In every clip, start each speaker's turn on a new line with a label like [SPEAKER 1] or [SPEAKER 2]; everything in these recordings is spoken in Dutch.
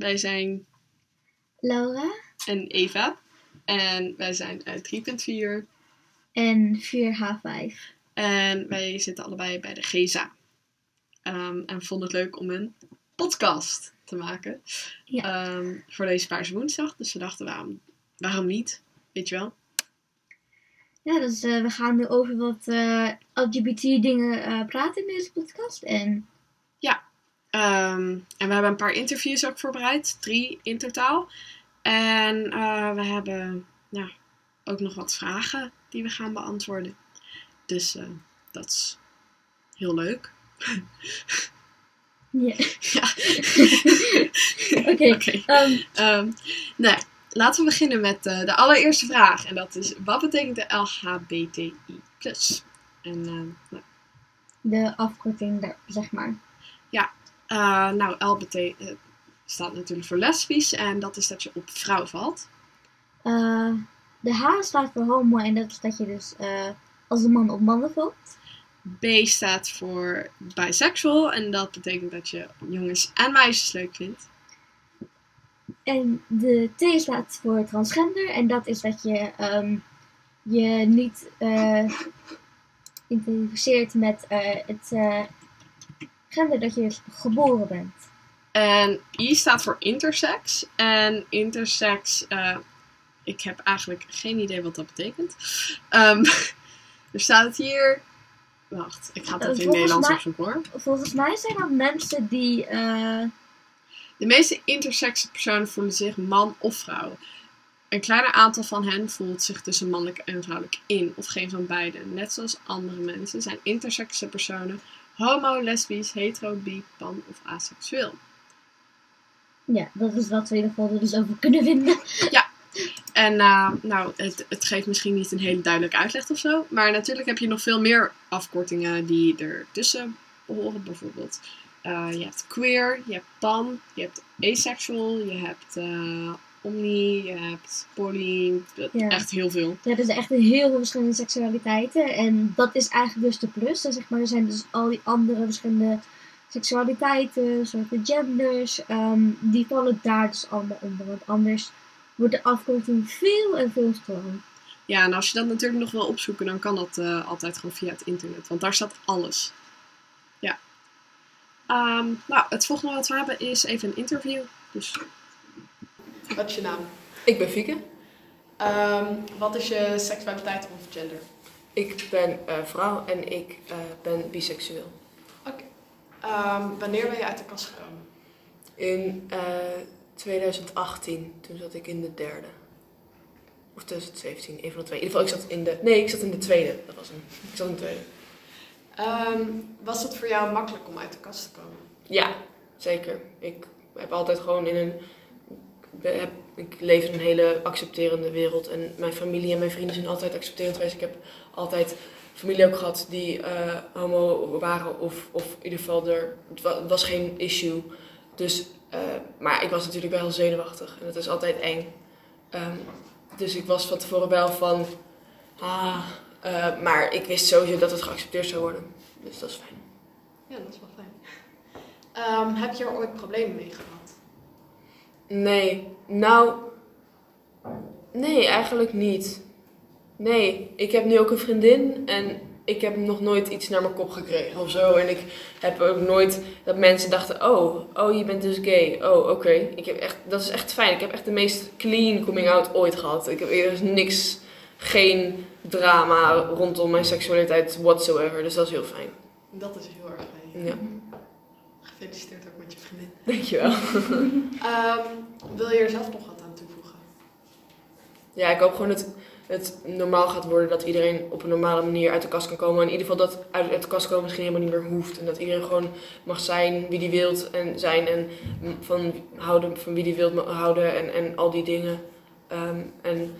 [SPEAKER 1] Wij zijn
[SPEAKER 2] Laura
[SPEAKER 1] en Eva. En wij zijn uit 3.4.
[SPEAKER 2] en 4H5.
[SPEAKER 1] En wij zitten allebei bij de GESA. Ehm, en we vonden het leuk om een podcast te maken.
[SPEAKER 2] Ja.
[SPEAKER 1] Ehm, voor deze Paarse Woensdag. Dus we dachten, waarom, waarom niet? Weet je wel?
[SPEAKER 2] Ja, dus eh, we gaan nu over wat eh, LGBT dingen eh, praten in deze podcast. En
[SPEAKER 1] Ehm, en we hebben een paar interviews ook voorbereid. Drie in totaal. En eh, we hebben ja, ook nog wat vragen die we gaan beantwoorden. Dus eh, dat is heel leuk.
[SPEAKER 2] ja.
[SPEAKER 1] Ja.
[SPEAKER 2] Oké.
[SPEAKER 1] Oké.
[SPEAKER 2] ehm,
[SPEAKER 1] Ehm, nou, laten we beginnen met eh, de allereerste vraag. En dat is, wat betekent de LHBTI+. En nou,
[SPEAKER 2] de afkorting daar, zeg maar.
[SPEAKER 1] Eh, nou, LBT eh, staat natuurlijk voor lesbisch. En dat is dat je op vrouw valt.
[SPEAKER 2] Eh, de H staat voor homo en dat is dat je dus als een man op mannen valt.
[SPEAKER 1] B staat voor bisexual. En dat betekent dat je jongens en meisjes leuk vindt.
[SPEAKER 2] En de T staat voor transgender en dat is dat je ehm, je niet eh identificeert met het gender dat je geboren bent.
[SPEAKER 1] En I staat voor intersex. En intersex, eh, ik heb eigenlijk geen idee wat dat betekent. Ehm, er staat hier. Wacht, ik ga het even in Nederlands
[SPEAKER 2] mij-
[SPEAKER 1] opzoeken hoor.
[SPEAKER 2] Volgens mij zijn dat mensen die eh,
[SPEAKER 1] De meeste intersexe personen voelen zich man of vrouw. Een kleiner aantal van hen voelt zich tussen mannelijk en vrouwelijk in, of geen van beide. Net zoals andere mensen zijn intersexe personen homo, lesbisch, hetero, bi, pan of asexueel.
[SPEAKER 2] Ja, dat is wat we in ieder geval er dus over kunnen vinden.
[SPEAKER 1] En eh, nou, het, het geeft misschien niet een hele duidelijke uitleg of zo. Maar natuurlijk heb je nog veel meer afkortingen die ertussen behoren. Bijvoorbeeld, eh, je hebt queer, je hebt pan, je hebt asexual, je hebt eh, omni, je hebt poly.
[SPEAKER 2] Ja.
[SPEAKER 1] Echt heel veel.
[SPEAKER 2] Ja, er zijn echt heel veel verschillende seksualiteiten. En dat is eigenlijk dus de plus. En zeg maar, er zijn dus al die andere verschillende seksualiteiten, soorten genders. ehm, die vallen daar dus allemaal onder. Want anders wordt de afkorting veel en veel te lang.
[SPEAKER 1] Ja, en als je dat natuurlijk nog wil opzoeken, dan kan dat eh, altijd gewoon via het internet. Want daar staat alles. Ja. Ehm, nou, het volgende wat we hebben is even een interview. Dus. Wat is je naam?
[SPEAKER 3] Ik ben Fieke.
[SPEAKER 1] Ehm, wat is je seksualiteit of gender?
[SPEAKER 3] Ik ben eh, vrouw en ik eh, ben biseksueel.
[SPEAKER 1] Ehm, wanneer ben je uit de kast gekomen?
[SPEAKER 3] In eh, 2018, toen zat ik in de derde. Of 2017, een van de twee. In ieder geval, ik zat in de... Nee, ik zat in de tweede. Dat was hem. Ik zat in de tweede.
[SPEAKER 1] Ehm, was het voor jou makkelijk om uit de kast te komen?
[SPEAKER 3] Ja, zeker. Ik heb altijd gewoon in een... Ik leef in een hele accepterende wereld. En mijn familie en mijn vrienden zijn altijd accepterend geweest. Ik heb altijd familie ook gehad die eh, homo waren. Of, of in ieder geval, er, het wa- het was geen issue. Dus, eh, maar ik was natuurlijk wel zenuwachtig. En dat is altijd eng. Ehm, dus ik was van tevoren wel van... Ah, eh, maar ik wist sowieso dat het geaccepteerd zou worden. Dus dat is fijn.
[SPEAKER 1] Ja, dat is wel fijn. Ehm, heb je er ooit problemen mee gehad?
[SPEAKER 3] Nee, nou. Nee, eigenlijk niet. Nee, ik heb nu ook een vriendin en ik heb nog nooit iets naar mijn kop gekregen of zo. En ik heb ook nooit dat mensen dachten: oh, oh je bent dus gay. Oh, oké. Ik heb echt, Dat is echt fijn. Ik heb echt de meest clean coming out ooit gehad. Ik heb, er is niks, geen drama rondom mijn seksualiteit whatsoever. Dus dat is heel fijn.
[SPEAKER 1] Dat is heel erg fijn.
[SPEAKER 3] Ja,
[SPEAKER 1] Gefeliciteerd ook met je vriendin.
[SPEAKER 3] dankjewel.
[SPEAKER 1] Ehm, wil je er zelf nog wat aan toevoegen?
[SPEAKER 3] Ja, ik hoop gewoon dat het normaal gaat worden dat iedereen op een normale manier uit de kast kan komen. In ieder geval dat uit, de kast komen misschien helemaal niet meer hoeft. En dat iedereen gewoon mag zijn wie die wilt en zijn en van houden van wie die wilt houden en, en al die dingen. Ehm, en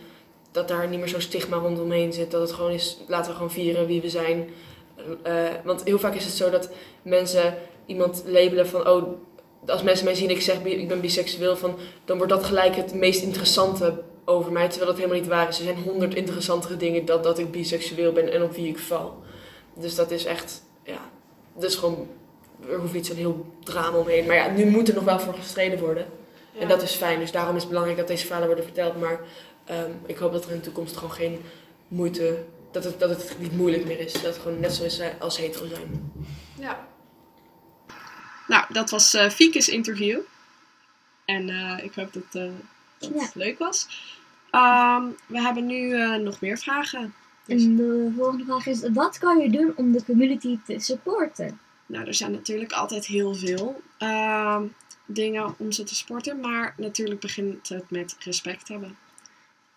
[SPEAKER 3] dat daar niet meer zo'n stigma rondomheen zit. Dat het gewoon is, laten we gewoon vieren wie we zijn. Eh, want heel vaak is het zo dat mensen iemand labelen van, oh, als mensen mij zien ik zeg ik ben biseksueel, van, dan wordt dat gelijk het meest interessante over mij, terwijl dat helemaal niet waar is. Er zijn honderd interessantere dingen dat, dat ik biseksueel ben en op wie ik val. Dus dat is echt, ja, dat is gewoon, er hoeft niet zo'n heel drama omheen. Maar ja, nu moet er nog wel voor gestreden worden. En dat is fijn. Dus daarom is het belangrijk dat deze verhalen worden verteld. Maar ehm, ik hoop dat er in de toekomst gewoon geen moeite... Dat het, dat het niet moeilijk meer is. Dat het gewoon net zo is eh, als hetero zijn.
[SPEAKER 1] Ja. Nou, dat was eh Fieke's interview. En eh, ik hoop dat, eh, dat
[SPEAKER 2] Ja.
[SPEAKER 1] het leuk was. Ehm, we hebben nu eh, nog meer vragen. Dus,
[SPEAKER 2] En de volgende vraag is, wat kan je doen om de community te supporten?
[SPEAKER 1] nou, er zijn natuurlijk altijd heel veel ehm, dingen om ze te sporten. Maar natuurlijk begint het met respect hebben.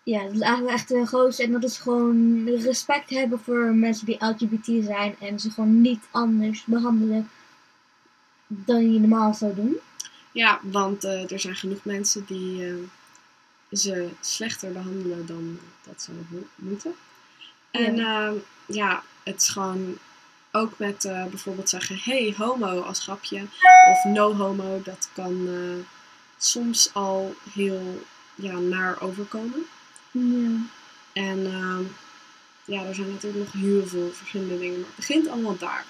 [SPEAKER 2] Ja, dat is eigenlijk echt de grootste. En dat is gewoon respect hebben voor mensen die LGBT zijn. En ze gewoon niet anders behandelen dan je normaal zou doen.
[SPEAKER 1] Ja, want eh, er zijn genoeg mensen die eh, ze slechter behandelen dan dat ze mo- moeten. En ehm, ja, het is gewoon ook met eh, bijvoorbeeld zeggen: hey, homo als grapje. Of no homo, dat kan eh, soms al heel ja, naar overkomen.
[SPEAKER 2] Ja.
[SPEAKER 1] En ja, er zijn natuurlijk nog heel veel verschillende dingen, maar het begint allemaal daar.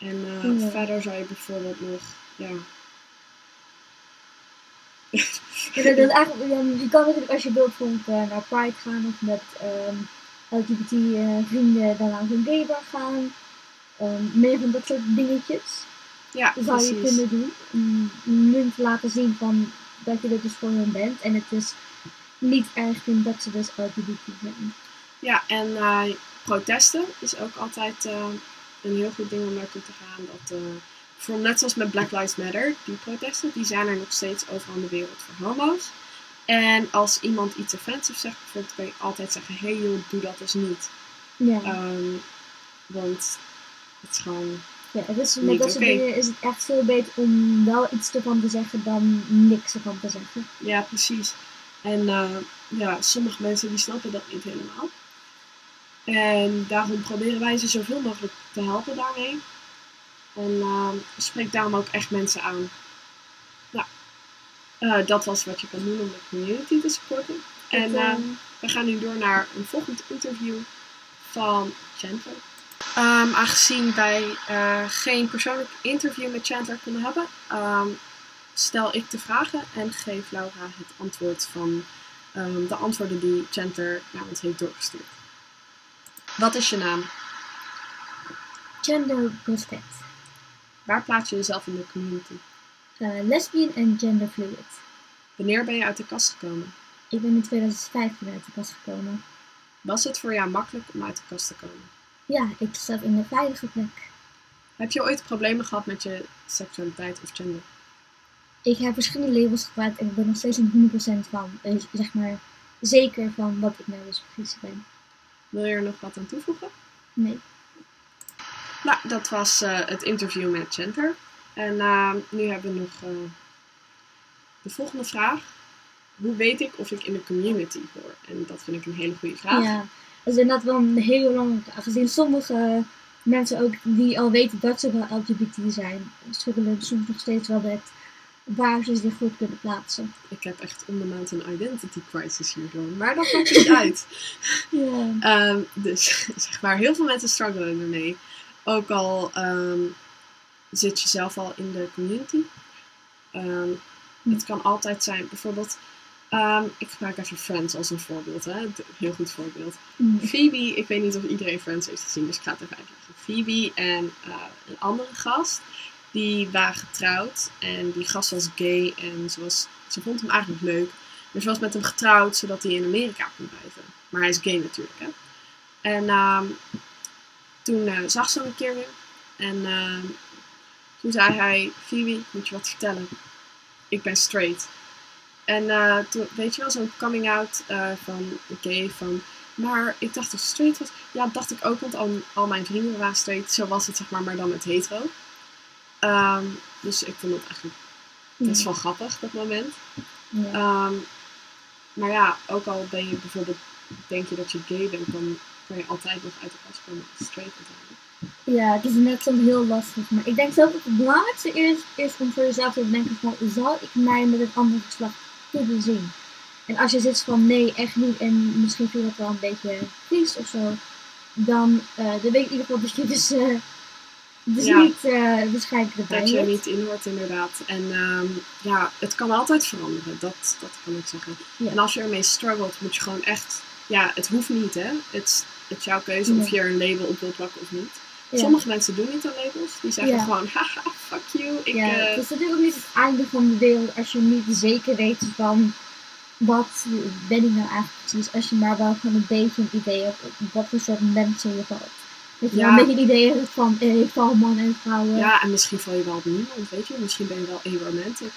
[SPEAKER 1] En eh,
[SPEAKER 2] Ja.
[SPEAKER 1] verder zou je bijvoorbeeld nog, ja,
[SPEAKER 2] Ja, dat, eigenlijk, je kan natuurlijk als je wilt bijvoorbeeld eh, naar Pride gaan of met ehm, LGBT eh, vrienden dan langs een gaybar gaan. Ehm, meer van dat soort dingetjes
[SPEAKER 1] ja
[SPEAKER 2] zou je kunnen doen. Om hun te laten zien van dat je er dus voor hen bent. En het is niet erg vindt dat ze dus LGBT zijn.
[SPEAKER 1] Ja, en eh, protesten is ook altijd een heel goed ding om naartoe te gaan. Dat, eh, bijvoorbeeld net zoals met Black Lives Matter, die protesten, die zijn er nog steeds overal in de wereld voor homo's. En als iemand iets offensief zegt, bijvoorbeeld, kan je altijd zeggen: hé hey joh, doe dat dus niet.
[SPEAKER 2] Ja,
[SPEAKER 1] Ehm, want het is gewoon.
[SPEAKER 2] ja met dat soort dingen is het echt veel beter om wel iets ervan te zeggen dan niks ervan te zeggen.
[SPEAKER 1] Ja, precies. En eh, ja, sommige mensen die snappen dat niet helemaal. En daarom proberen wij ze zoveel mogelijk te helpen daarmee. En eh, spreek daarom ook echt mensen aan. Nou, eh, dat was wat je kan doen om de community te supporten. En
[SPEAKER 2] Dat,
[SPEAKER 1] eh,
[SPEAKER 2] eh,
[SPEAKER 1] we gaan nu door naar een volgend interview van Chandler. Ehm, aangezien wij eh, geen persoonlijk interview met Chandler konden hebben, ehm, stel ik de vragen en geef Laura het antwoord van ehm, de antwoorden die Chandler naar ons heeft doorgestuurd. Wat is je naam?
[SPEAKER 2] Gender respect.
[SPEAKER 1] Waar plaats je jezelf in de community?
[SPEAKER 2] Eh, lesbian en genderfluid.
[SPEAKER 1] Wanneer ben je uit de kast gekomen?
[SPEAKER 2] Ik ben in 2015 uit de kast gekomen.
[SPEAKER 1] Was het voor jou makkelijk om uit de kast te komen?
[SPEAKER 2] Ja, ik zat in een veilige plek.
[SPEAKER 1] Heb je ooit problemen gehad met je seksualiteit of gender?
[SPEAKER 2] Ik heb verschillende labels gebruikt en ik ben nog steeds niet 100% van, eh, zeg maar, zeker van wat ik nou dus precies ben.
[SPEAKER 1] Wil je er nog wat aan toevoegen?
[SPEAKER 2] Nee.
[SPEAKER 1] Nou, dat was eh, het interview met Chandler. En eh, nu hebben we nog eh, de volgende vraag. Hoe weet ik of ik in de community hoor? En dat vind ik een hele goede vraag.
[SPEAKER 2] Ja, dat is inderdaad wel een hele belangrijke. Aangezien sommige mensen ook die al weten dat ze wel LGBT zijn, struggelen soms nog steeds wel met waar ze zich goed kunnen plaatsen.
[SPEAKER 1] Ik heb echt on the mountain identity crisis hierdoor. Maar dat komt niet uit.
[SPEAKER 2] Ja.
[SPEAKER 1] Ehm, dus zeg maar, heel veel mensen struggelen ermee. Ook al ehm, zit je zelf al in de community. Ehm, het kan altijd zijn, bijvoorbeeld, ehm, ik gebruik even Friends als een voorbeeld. Hè? Een heel goed voorbeeld. Phoebe, ik weet niet of iedereen Friends heeft gezien, dus ik ga het even uitleggen. Phoebe en eh, een andere gast, die waren getrouwd. En die gast was gay en ze, was, ze vond hem eigenlijk leuk. Maar ze was met hem getrouwd, zodat hij in Amerika kon blijven. Maar hij is gay natuurlijk, hè. En ehm, toen eh, zag ze hem een keer weer. En ehm, toen zei hij, Phoebe, moet je wat vertellen? Ik ben straight. En eh, toen, weet je wel, zo'n coming out eh, van gay, van... Maar ik dacht dat het straight was. Ja, dat dacht ik ook, want al, al mijn vrienden waren straight. Zo was het, zeg maar, maar dan met hetero. Ehm, dus ik vond het eigenlijk best wel grappig, dat moment.
[SPEAKER 2] Ja.
[SPEAKER 1] Ehm, maar ja, ook al ben je bijvoorbeeld, denk je dat je gay bent, dan kan je altijd nog uit de kast komen als straight uiteindelijk.
[SPEAKER 2] Ja, het is net soms heel lastig. Maar ik denk zelf dat het belangrijkste is, is om voor jezelf te denken van, zal ik mij met het andere geslacht kunnen zien? En als je zit van, nee, echt niet, en misschien vind je dat wel een beetje vies of zo, dan, eh, dan weet ik in ieder geval dat je dus eh, Dus
[SPEAKER 1] Ja.
[SPEAKER 2] niet eh waarschijnlijk
[SPEAKER 1] Dat je er niet in hoort, inderdaad. En ehm, ja, het kan altijd veranderen. Dat, dat kan ik zeggen.
[SPEAKER 2] Ja.
[SPEAKER 1] En als je ermee struggelt, moet je gewoon echt... Ja, het hoeft niet, hè. Het, het is jouw keuze
[SPEAKER 2] Nee.
[SPEAKER 1] of je er een label op wilt plakken of niet.
[SPEAKER 2] Ja.
[SPEAKER 1] Sommige mensen doen niet aan labels. Die zeggen
[SPEAKER 2] Ja.
[SPEAKER 1] gewoon, haha, fuck you. Ik,
[SPEAKER 2] ja,
[SPEAKER 1] eh,
[SPEAKER 2] het is natuurlijk niet het einde van de wereld als je niet zeker weet van wat ben ik nou eigenlijk precies. Als je maar wel gewoon een beetje een idee hebt op wat voor soort mensen je valt. Dat je
[SPEAKER 1] Ja.
[SPEAKER 2] een beetje een idee hebt van eh, ik val mannen en vrouwen.
[SPEAKER 1] ja, en misschien val je wel op niemand, weet je. Misschien ben je wel aromantic.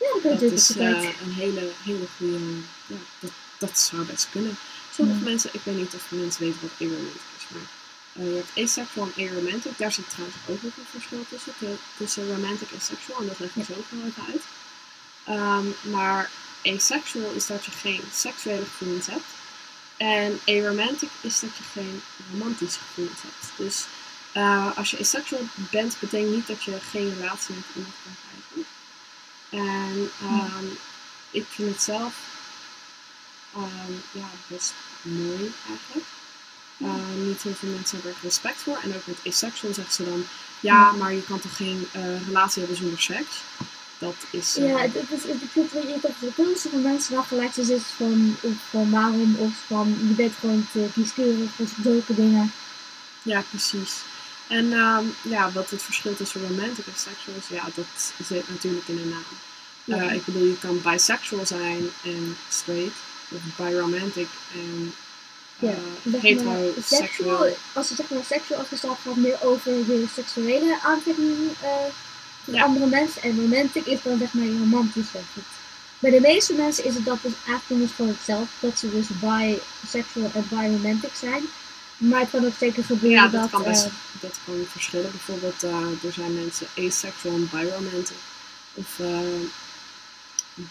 [SPEAKER 2] Ja, dat
[SPEAKER 1] Dat
[SPEAKER 2] natuurlijk
[SPEAKER 1] is eh, een hele, hele goede... Ja, dat, dat zou best kunnen. Sommige
[SPEAKER 2] Ja.
[SPEAKER 1] mensen, ik weet niet of mensen weten wat aromantic is, maar... eh, je hebt asexual en aromantic. Daar zit trouwens ook nog een verschil tussen. tussen romantic en sexual. En dat leg ik zo even uit. Ehm, maar asexual is dat je geen seksuele gevoelens hebt. En aromantic is dat je geen romantische gevoelens hebt. Dus eh, als je asexual bent, betekent niet dat je geen relatie met iemand kan krijgen. En ehm, ik vind het zelf ehm, ja, best mooi eigenlijk. Eh, niet heel veel mensen hebben er respect voor. En ook met asexual zeggen ze dan, ja, maar je kan toch geen eh, relatie hebben zonder seks? Dat is... eh,
[SPEAKER 2] Ja, het, het, is- het, het, het, het, het is van mensen wel gelijk zitten van, of van waarom, of van je bent gewoon te kieskeurig, of zulke dingen.
[SPEAKER 1] Ja, precies. En ehm, ja, wat het verschil tussen romantic en sexual is, ja, dat zit natuurlijk in de naam.
[SPEAKER 2] Ja.
[SPEAKER 1] Eh, ik bedoel, je kan bisexual zijn en straight, of biromantic en
[SPEAKER 2] Ja,
[SPEAKER 1] eh heterosexual.
[SPEAKER 2] seksual, als je zeg maar seksueel afgesteld gaat meer over je seksuele aantrekking
[SPEAKER 1] Ja.
[SPEAKER 2] andere mensen. En romantic is dan zeg maar goed. Bij de meeste mensen is het dat dus eigenlijk dus gewoon hetzelfde. Dat ze dus bisexual en biromantic zijn. Maar het kan ook zeker gebeuren
[SPEAKER 1] Ja,
[SPEAKER 2] dat...
[SPEAKER 1] dat kan best
[SPEAKER 2] eh,
[SPEAKER 1] dat kan verschillen. Bijvoorbeeld, eh, er zijn mensen asexual en biromantic. Of eh,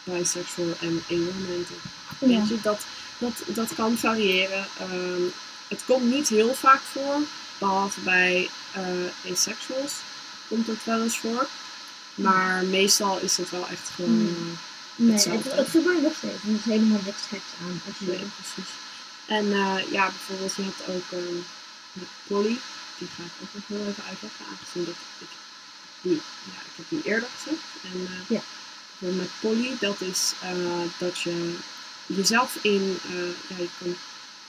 [SPEAKER 1] bisexual en aromantic.
[SPEAKER 2] ja.
[SPEAKER 1] Weet je, dat, dat, dat kan variëren. Ehm, het komt niet heel vaak voor, behalve bij asexuals komt het wel eens voor. Maar meestal is het wel echt gewoon.
[SPEAKER 2] Hmm. Nee, het, het gebeurt nog steeds. Er is helemaal niks geks aan. Als je,
[SPEAKER 1] nee, precies. En eh, ja, bijvoorbeeld, je hebt ook met Polly. Die ga ik ook nog heel even uitleggen, aangezien dat ik die, ja, ik heb die eerder gezegd. En eh,
[SPEAKER 2] Ja.
[SPEAKER 1] met Polly, dat is dat je jezelf in, ja, je kan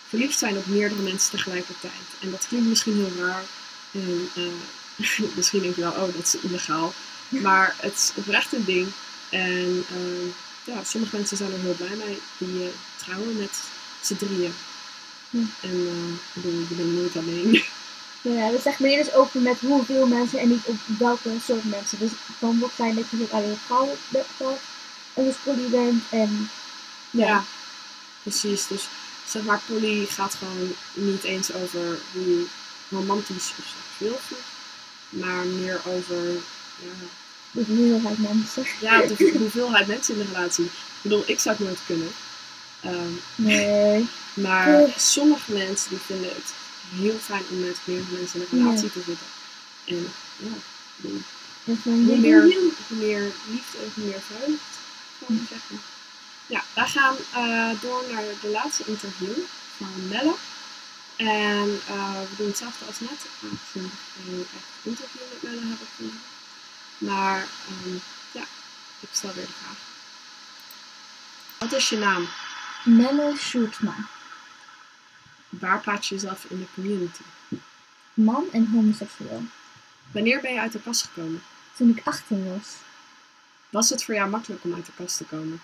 [SPEAKER 1] verliefd zijn op meerdere mensen tegelijkertijd. En dat klinkt misschien heel raar. En misschien denk je wel, oh, dat is illegaal. Maar het is oprecht een ding. En eh, ja, sommige mensen zijn er heel blij mee. Die eh, trouwen met z'n drieën.
[SPEAKER 2] Hm.
[SPEAKER 1] En eh, ik bedoel, je bent nooit alleen.
[SPEAKER 2] Ja, dat zegt meer dus over met hoeveel mensen en niet op welke soort mensen. Dus het kan ook zijn dat je met alleen vrouwen bent valt en dus poly bent en ja.
[SPEAKER 1] precies. Dus zeg maar, poly gaat gewoon niet eens over hoe romantisch of seksueel voelt. Maar meer over ja,
[SPEAKER 2] de hoeveelheid mensen.
[SPEAKER 1] ja, de hoeveelheid mensen in de relatie. Ik bedoel, ik zou het nooit kunnen. Ehm,
[SPEAKER 2] Nee.
[SPEAKER 1] Maar sommige mensen die vinden het heel fijn om met meerdere mensen in een relatie te zitten. En ja,
[SPEAKER 2] En
[SPEAKER 1] hoe meer,
[SPEAKER 2] meer...
[SPEAKER 1] hoe meer liefde, hoe meer vreugde, zou ik zeggen. Ja, wij gaan eh, door naar de laatste interview van Melle. En eh, we doen hetzelfde als net, aangezien we een echt interview met Melle hebben gedaan. Maar ehm, ja, ik stel weer de vraag. Wat is je naam?
[SPEAKER 2] Melle Sjoerdsma.
[SPEAKER 1] Waar plaats je jezelf in de community?
[SPEAKER 2] Man en homoseksueel.
[SPEAKER 1] Wanneer ben je uit de kast gekomen?
[SPEAKER 2] Toen ik 18 was.
[SPEAKER 1] Was het voor jou makkelijk om uit de kast te komen?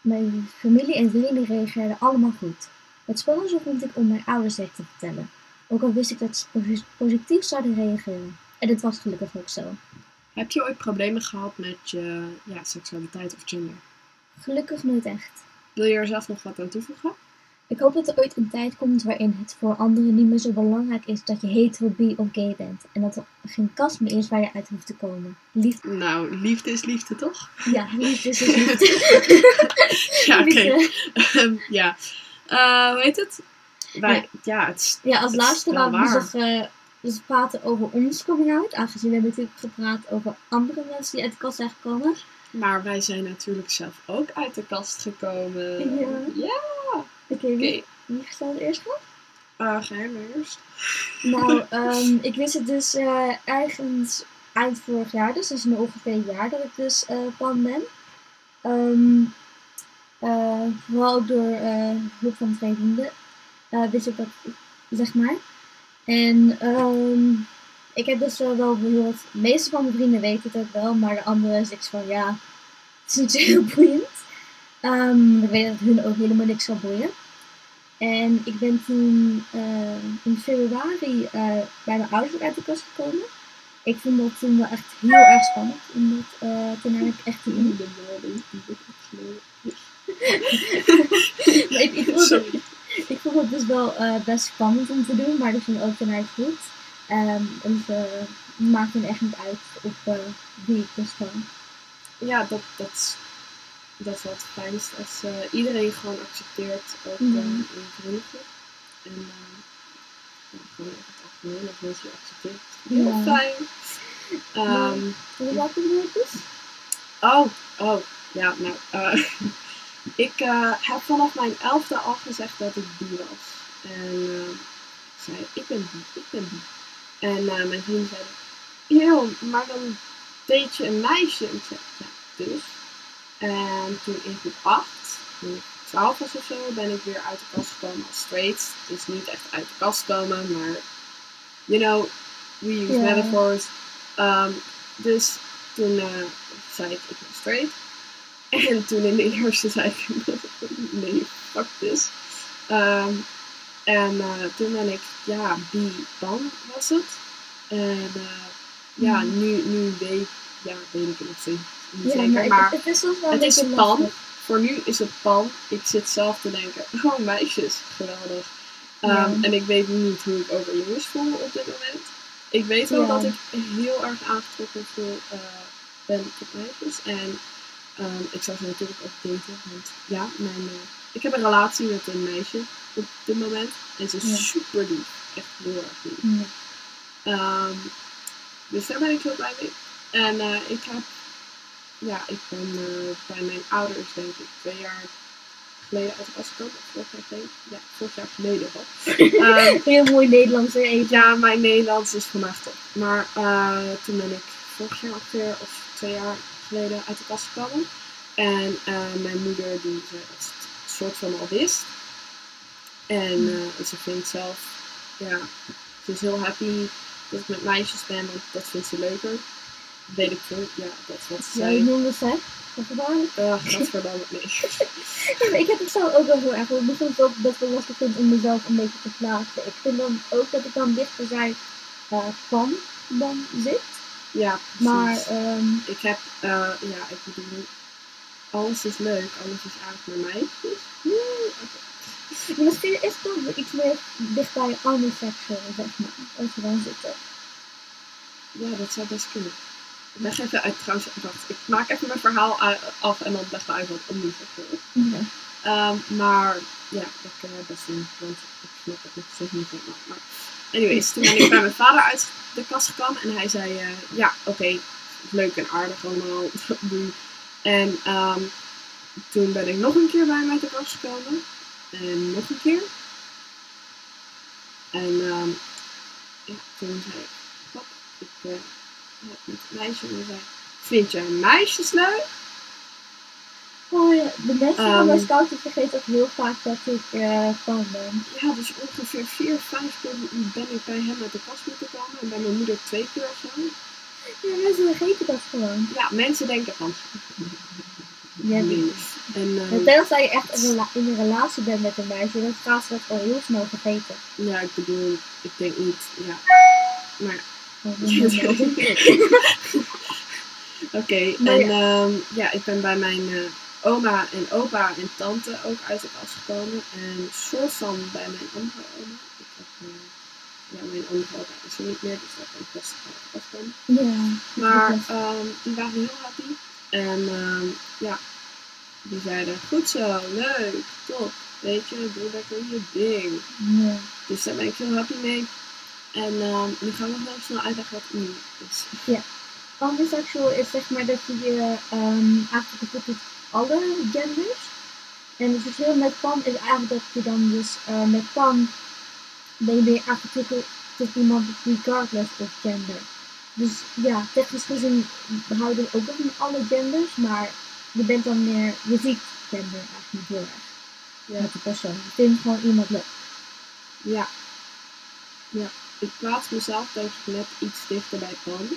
[SPEAKER 2] Mijn familie en vrienden reageerden allemaal goed. Het spannendste vond ik om mijn ouders dit te vertellen. Ook al wist ik dat ze posi- positief zouden reageren. En het was gelukkig ook zo.
[SPEAKER 1] Heb je ooit problemen gehad met je ja, seksualiteit of gender?
[SPEAKER 2] Gelukkig nooit echt.
[SPEAKER 1] Wil je er zelf nog wat aan toevoegen?
[SPEAKER 2] Ik hoop dat er ooit een tijd komt waarin het voor anderen niet meer zo belangrijk is dat je hetero, bi of gay bent. En dat er geen kast meer is waar je uit hoeft te komen. Liefde.
[SPEAKER 1] Nou, liefde is liefde, toch?
[SPEAKER 2] Ja, liefde is dus liefde.
[SPEAKER 1] Ja, oké. Ja. Eh, hoe heet het? Wij, ja. het
[SPEAKER 2] Ja, als
[SPEAKER 1] het
[SPEAKER 2] laatste
[SPEAKER 1] wel
[SPEAKER 2] laten we
[SPEAKER 1] waar.
[SPEAKER 2] nog eh, dus praten over ons coming out. Aangezien we hebben natuurlijk gepraat over andere mensen die uit de kast zijn gekomen.
[SPEAKER 1] Maar wij zijn natuurlijk zelf ook uit de kast gekomen.
[SPEAKER 2] Ja.
[SPEAKER 1] Ja.
[SPEAKER 2] Oké, wie, wie stelt eerst voor?
[SPEAKER 1] Uh, geheim eerst.
[SPEAKER 2] Nou, ehm, ik wist het dus eh, ergens eind vorig jaar, dus dat is nu ongeveer een jaar dat ik dus eh pan ben. Ehm, eh, vooral ook door eh, hulp van twee vrienden eh, wist ik dat, zeg maar. En ehm, ik heb dus wel wel de meeste van mijn vrienden weten het ook wel, maar de anderen is van ja, het is niet zo heel boeiend. Ehm, ik weet dat hun ook helemaal niks zal boeien. En ik ben toen eh, in februari eh, bij mijn ouders uit de kast gekomen. Ik vond dat toen wel echt heel erg spannend. Omdat eh, toen heb ik echt die
[SPEAKER 1] Ik
[SPEAKER 2] Maar ik, ik, vond,
[SPEAKER 1] Sorry.
[SPEAKER 2] ik vond het dus wel eh, best spannend om te doen, maar dat ging ook ten uit goed. Ehm en het maakte me echt niet uit op eh, wie ik dus kwam.
[SPEAKER 1] Ja, dat, dat, dat is wat het fijnst. Als eh, iedereen gewoon accepteert, ook eh, in. En ja, gewoon het algemeen, dat mensen je accepteren. Heel
[SPEAKER 2] Ja.
[SPEAKER 1] fijn. Ehm,
[SPEAKER 2] Hoe laat ben je dus?
[SPEAKER 1] Oh, oh, ja, nou, ik eh, heb vanaf mijn elfde al gezegd dat ik bi was. En eh, ik zei, ik ben bi, ik ben bi. En eh, mijn vrienden zeiden, eeuw, maar dan deed je een meisje. En ik zei, ja, dus. En toen in groep 8, toen ik 12 was of zo, ben ik weer uit de kast gekomen als straight. Dus niet echt uit de kast komen, maar, you know, we use metaphors. Ehm, dus toen eh, zei ik, ik ben straight. En toen in de eerste zei ik, nee, fuck this. Ehm, en eh, toen ben ik, ja, bi-pan was het. En eh, ja,
[SPEAKER 2] Mhm.
[SPEAKER 1] nu, nu weet, ja, weet ik het nog steeds niet
[SPEAKER 2] Ja,
[SPEAKER 1] zeker.
[SPEAKER 2] maar,
[SPEAKER 1] Maar,
[SPEAKER 2] het, is wel
[SPEAKER 1] het is pan.
[SPEAKER 2] lastig.
[SPEAKER 1] voor nu is het pan. Ik zit zelf te denken, oh meisjes, geweldig. Ehm,
[SPEAKER 2] Ja.
[SPEAKER 1] En ik weet niet hoe ik over jongens voel op dit moment. Ik weet wel
[SPEAKER 2] Ja.
[SPEAKER 1] dat ik heel erg aangetrokken voel, eh, ben tot meisjes. En ehm, ik zou ze natuurlijk ook daten. Want ja, mijn, eh, ik heb een relatie met een meisje op dit moment. En ze is
[SPEAKER 2] Ja.
[SPEAKER 1] super lief. Echt heel erg lief.
[SPEAKER 2] Ja.
[SPEAKER 1] Ehm, dus daar ben ik heel blij mee. En eh, ik heb, ja, ik ben eh, bij mijn ouders denk ik twee jaar geleden uit de kast gekomen. Of Vorig jaar geleden? Ja, vorig jaar geleden al. Ehm,
[SPEAKER 2] Heel mooi Nederlands even.
[SPEAKER 1] ja, mijn Nederlands is vandaag top. Maar toen ben ik vorig jaar ongeveer, of twee jaar geleden, uit de kast gekomen. En eh, mijn moeder, die dat ze het soort van al wist. En eh, ze vindt zelf, ja, ze is heel happy dat ik met meisjes ben, want dat vindt ze leuker. Weet ik veel, ja, dat is wat ze zei.
[SPEAKER 2] noemde het hè? Dat gevaarlijk.
[SPEAKER 1] Uh, gadverdamme, nee.
[SPEAKER 2] Ja, maar ik heb het zelf ook wel heel erg. Ik soms ook best wel lastig vind om mezelf een beetje te plaatsen. Ik vind dan ook dat ik dan dichter bij eh pan dan zit.
[SPEAKER 1] Ja, precies.
[SPEAKER 2] Maar ehm,
[SPEAKER 1] Ik heb, eh, ja, ik bedoel, alles is leuk, alles is aardig met mij. Dus, oké.
[SPEAKER 2] misschien is het ook iets meer dicht bij anisexual, zeg maar. Als we dan zitten.
[SPEAKER 1] Ja, dat zou best kunnen. Ik leg even uit, trouwens, wacht, ik maak even mijn verhaal af en dan leg ik uit wat omniseksueel is. Ehm, maar, ja, dat kan jij best doen, want ik snap het nog steeds niet helemaal. Maar, anyways, toen ben ik bij mijn vader uit de kast gekomen en hij zei, eh, ja, oké, leuk en aardig allemaal. En ehm, toen ben ik nog een keer bij hem uit de kast gekomen. En nog een keer. En ehm, toen zei ik, pap, ik met een meisje en zei, vind jij meisjes leuk?
[SPEAKER 2] Oh ja, de mensen van mijn scouting vergeten ook heel vaak dat ik eh pan ben.
[SPEAKER 1] Ja, dus ongeveer vier, vijf keer ben ik bij hem uit de kast moeten komen. En bij mijn moeder twee keer of zo.
[SPEAKER 2] Ja, mensen vergeten dat gewoon.
[SPEAKER 1] Ja, mensen denken van...
[SPEAKER 2] Ja,
[SPEAKER 1] nee. En
[SPEAKER 2] En
[SPEAKER 1] ehm,
[SPEAKER 2] tenzij je echt in een relatie bent met een meisje, dan gaat ze dat al heel snel vergeten.
[SPEAKER 1] ja, ik bedoel, ik denk niet, ja. Maar
[SPEAKER 2] Oh,
[SPEAKER 1] Oké, en ehm, ja, ik ben bij mijn eh, oma en opa en tante ook uit de kast gekomen. En soort van bij mijn andere oma. Ik heb, eh, ja, mijn andere opa is er niet meer, dus daar kan best komen.
[SPEAKER 2] Ja.
[SPEAKER 1] Maar
[SPEAKER 2] dat
[SPEAKER 1] ehm, die waren heel happy. En ehm, ja, die zeiden, goed zo, leuk, top. Weet je, doe lekker je ding.
[SPEAKER 2] ja.
[SPEAKER 1] Dus daar ben ik heel happy mee. En ehm, nu gaan we nog heel snel uitleggen wat nu is.
[SPEAKER 2] Pansexual is zeg maar dat je je ehm eigenlijk alle genders. En het verschil met pan is eigenlijk dat je dan dus eh, met pan ben je meer aangetrokken tot iemand regardless of gender. Dus ja, technisch gezien houden we ook nog van alle genders, maar je bent dan meer, je ziet gender eigenlijk niet heel erg
[SPEAKER 1] Ja.
[SPEAKER 2] met de persoon. Je vindt gewoon iemand leuk.
[SPEAKER 1] Ja. Ja. Ik plaats mezelf denk ik net iets dichter bij Pan.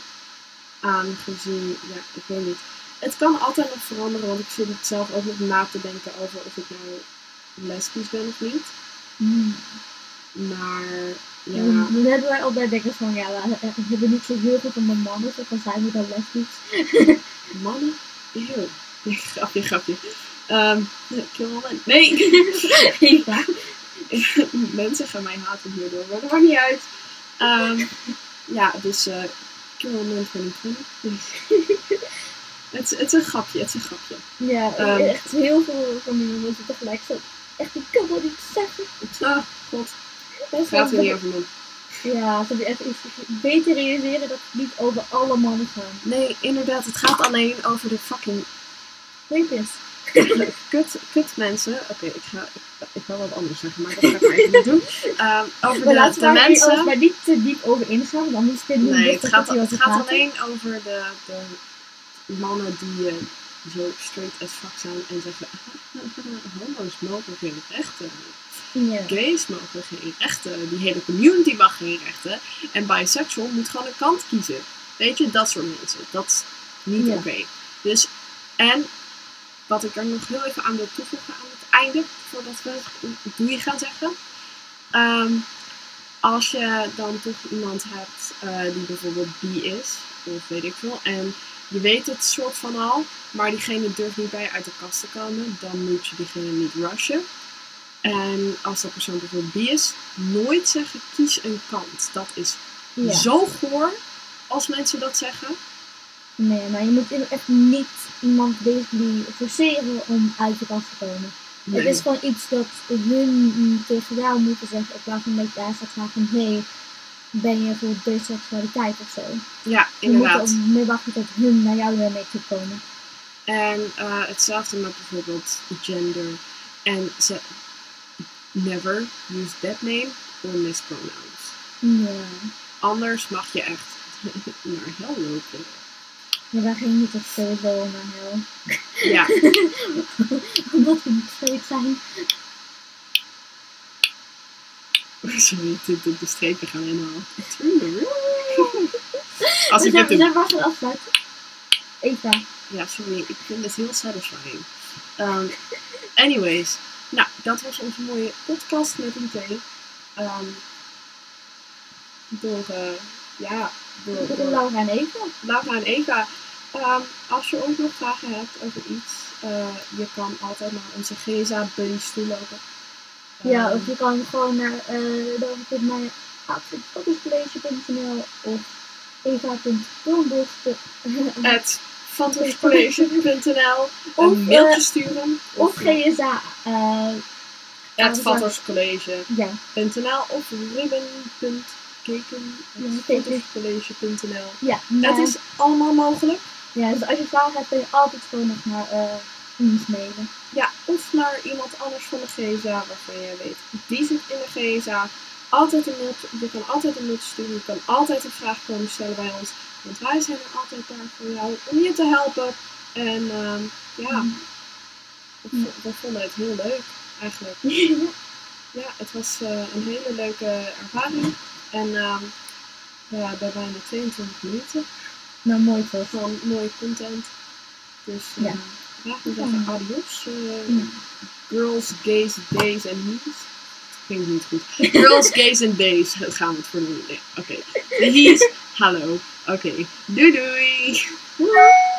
[SPEAKER 1] Aangezien, ja, ik weet niet. Het kan altijd nog veranderen, want ik zit het zelf ook nog na te denken over of ik nou lesbisch ben of niet.
[SPEAKER 2] Hmm.
[SPEAKER 1] Maar, ja.
[SPEAKER 2] Dan hebben wij altijd denken van, ja, we hebben niet zo heel veel van de mannen, zo van zijn we dan lesbisch.
[SPEAKER 1] Mannen? Eeuw. Grapje, grapje. Ehm kill woman. Nee! Mensen gaan mij haten hierdoor, maar dat maakt niet uit. Ehm, ja, dus uh, kill woman 2020. Het, is- het is een grapje, het is een grapje.
[SPEAKER 2] Ja,
[SPEAKER 1] Ehm.
[SPEAKER 2] echt heel veel van die mensen tegelijk zo. Echt, ik kan dat niet zeggen.
[SPEAKER 1] Ah, god,
[SPEAKER 2] Dat
[SPEAKER 1] gaat er
[SPEAKER 2] wel-
[SPEAKER 1] niet over man.
[SPEAKER 2] Ja, ze echt iets beter realiseren dat het niet over alle mannen gaat.
[SPEAKER 1] Nee, inderdaad, het gaat alleen over de fucking
[SPEAKER 2] Rapist.
[SPEAKER 1] kut, kut mensen. Oké, ik ga ik, ik wil wat anders zeggen, maar dat ga ik maar even niet doen. Ehm, over
[SPEAKER 2] Maar
[SPEAKER 1] de, de mensen.
[SPEAKER 2] maar niet te diep over ingaan, want anders we
[SPEAKER 1] Nee,
[SPEAKER 2] niet
[SPEAKER 1] het gaat, het gaat alleen over de, de mannen die eh, zo straight as fuck zijn en zeggen: homo's mogen geen rechten.
[SPEAKER 2] Ja.
[SPEAKER 1] Gays mogen geen rechten. Die hele community mag geen rechten. En bisexual moet gewoon een kant kiezen. Weet je, dat soort mensen. Dat is niet
[SPEAKER 2] Ja.
[SPEAKER 1] oké. Dus, en wat ik er nog heel even aan wil toevoegen aan het einde, voordat we doei gaan zeggen. Ehm, als je dan toch iemand hebt eh, die bijvoorbeeld bi is, of weet ik veel, en je weet het soort van al, maar diegene durft niet bij je uit de kast te komen, dan moet je diegene niet rushen. En als dat persoon bijvoorbeeld bi is, nooit zeggen kies een kant. Dat is
[SPEAKER 2] Ja.
[SPEAKER 1] zo goor als mensen dat zeggen.
[SPEAKER 2] Nee, maar je moet echt niet iemand basically forceren om uit de kast te komen. Het is gewoon iets dat hun tegen jou moeten zeggen. In plaats van dat jij gaat vragen hé, ben je voor deseksualiteit of zo.
[SPEAKER 1] Ja,
[SPEAKER 2] Je moet
[SPEAKER 1] inderdaad.
[SPEAKER 2] er mee wachten tot hun naar jou mee toe komen.
[SPEAKER 1] En eh, hetzelfde met bijvoorbeeld gender. En ze never use that name or mispronouns.
[SPEAKER 2] Ja.
[SPEAKER 1] Anders mag je echt naar hel lopen.
[SPEAKER 2] Ja, wij gingen niet echt sowieso naar hel.
[SPEAKER 1] Ja,
[SPEAKER 2] Omdat we niet zijn.
[SPEAKER 1] sorry, de, de, de strepen gaan helemaal. Als ik dit doe.
[SPEAKER 2] maar gaan afsluiten. Eva.
[SPEAKER 1] Ja, sorry, ik vind het heel satisfying. Um, anyways, nou, dat was onze mooie podcast met een thee. Ehm door, eh, ja, door,
[SPEAKER 2] Door
[SPEAKER 1] door
[SPEAKER 2] Laura en Eva.
[SPEAKER 1] Laura en Eva. Ehm, als je ook nog vragen hebt over iets, eh, je kan altijd naar onze GSA buddies toe lopen.
[SPEAKER 2] Ja, of je kan gewoon naar uh, dan of eva.toonbos.
[SPEAKER 1] at fantorscollege.nl
[SPEAKER 2] Of,
[SPEAKER 1] een mailtje
[SPEAKER 2] eh,
[SPEAKER 1] sturen.
[SPEAKER 2] of GSA. eh
[SPEAKER 1] fantorscollege.nl
[SPEAKER 2] ja,
[SPEAKER 1] of ruben.keken
[SPEAKER 2] Ja,
[SPEAKER 1] at
[SPEAKER 2] keken.
[SPEAKER 1] fantorscollege.nl
[SPEAKER 2] ja,
[SPEAKER 1] Het
[SPEAKER 2] maar-
[SPEAKER 1] is allemaal mogelijk.
[SPEAKER 2] ja, dus als je vragen hebt, kun je altijd gewoon nog naar eh ons mailen.
[SPEAKER 1] Ja, of naar iemand anders van de GSA waarvan je weet, die zit in de GSA. Altijd een mailtje, je kan altijd een mailtje sturen, je kan altijd een vraag komen stellen bij ons. Want wij zijn er altijd daar voor jou om je te helpen. En ehm, ja, we, vo- we vonden het heel leuk eigenlijk. Ja, het was eh, een hele leuke ervaring. En ehm, we hebben bijna 22 minuten
[SPEAKER 2] nou, mooi toch?
[SPEAKER 1] van mooie content. Dus eh
[SPEAKER 2] Ja.
[SPEAKER 1] laten we zeggen
[SPEAKER 2] Ja.
[SPEAKER 1] adios. eh,
[SPEAKER 2] Ja.
[SPEAKER 1] Girls, gays, days en he's. Klinkt niet goed. Girls, gays en days gaan we het voor. Nee, Oké. De he's, hallo. Oké. Doei doei.
[SPEAKER 2] Doei!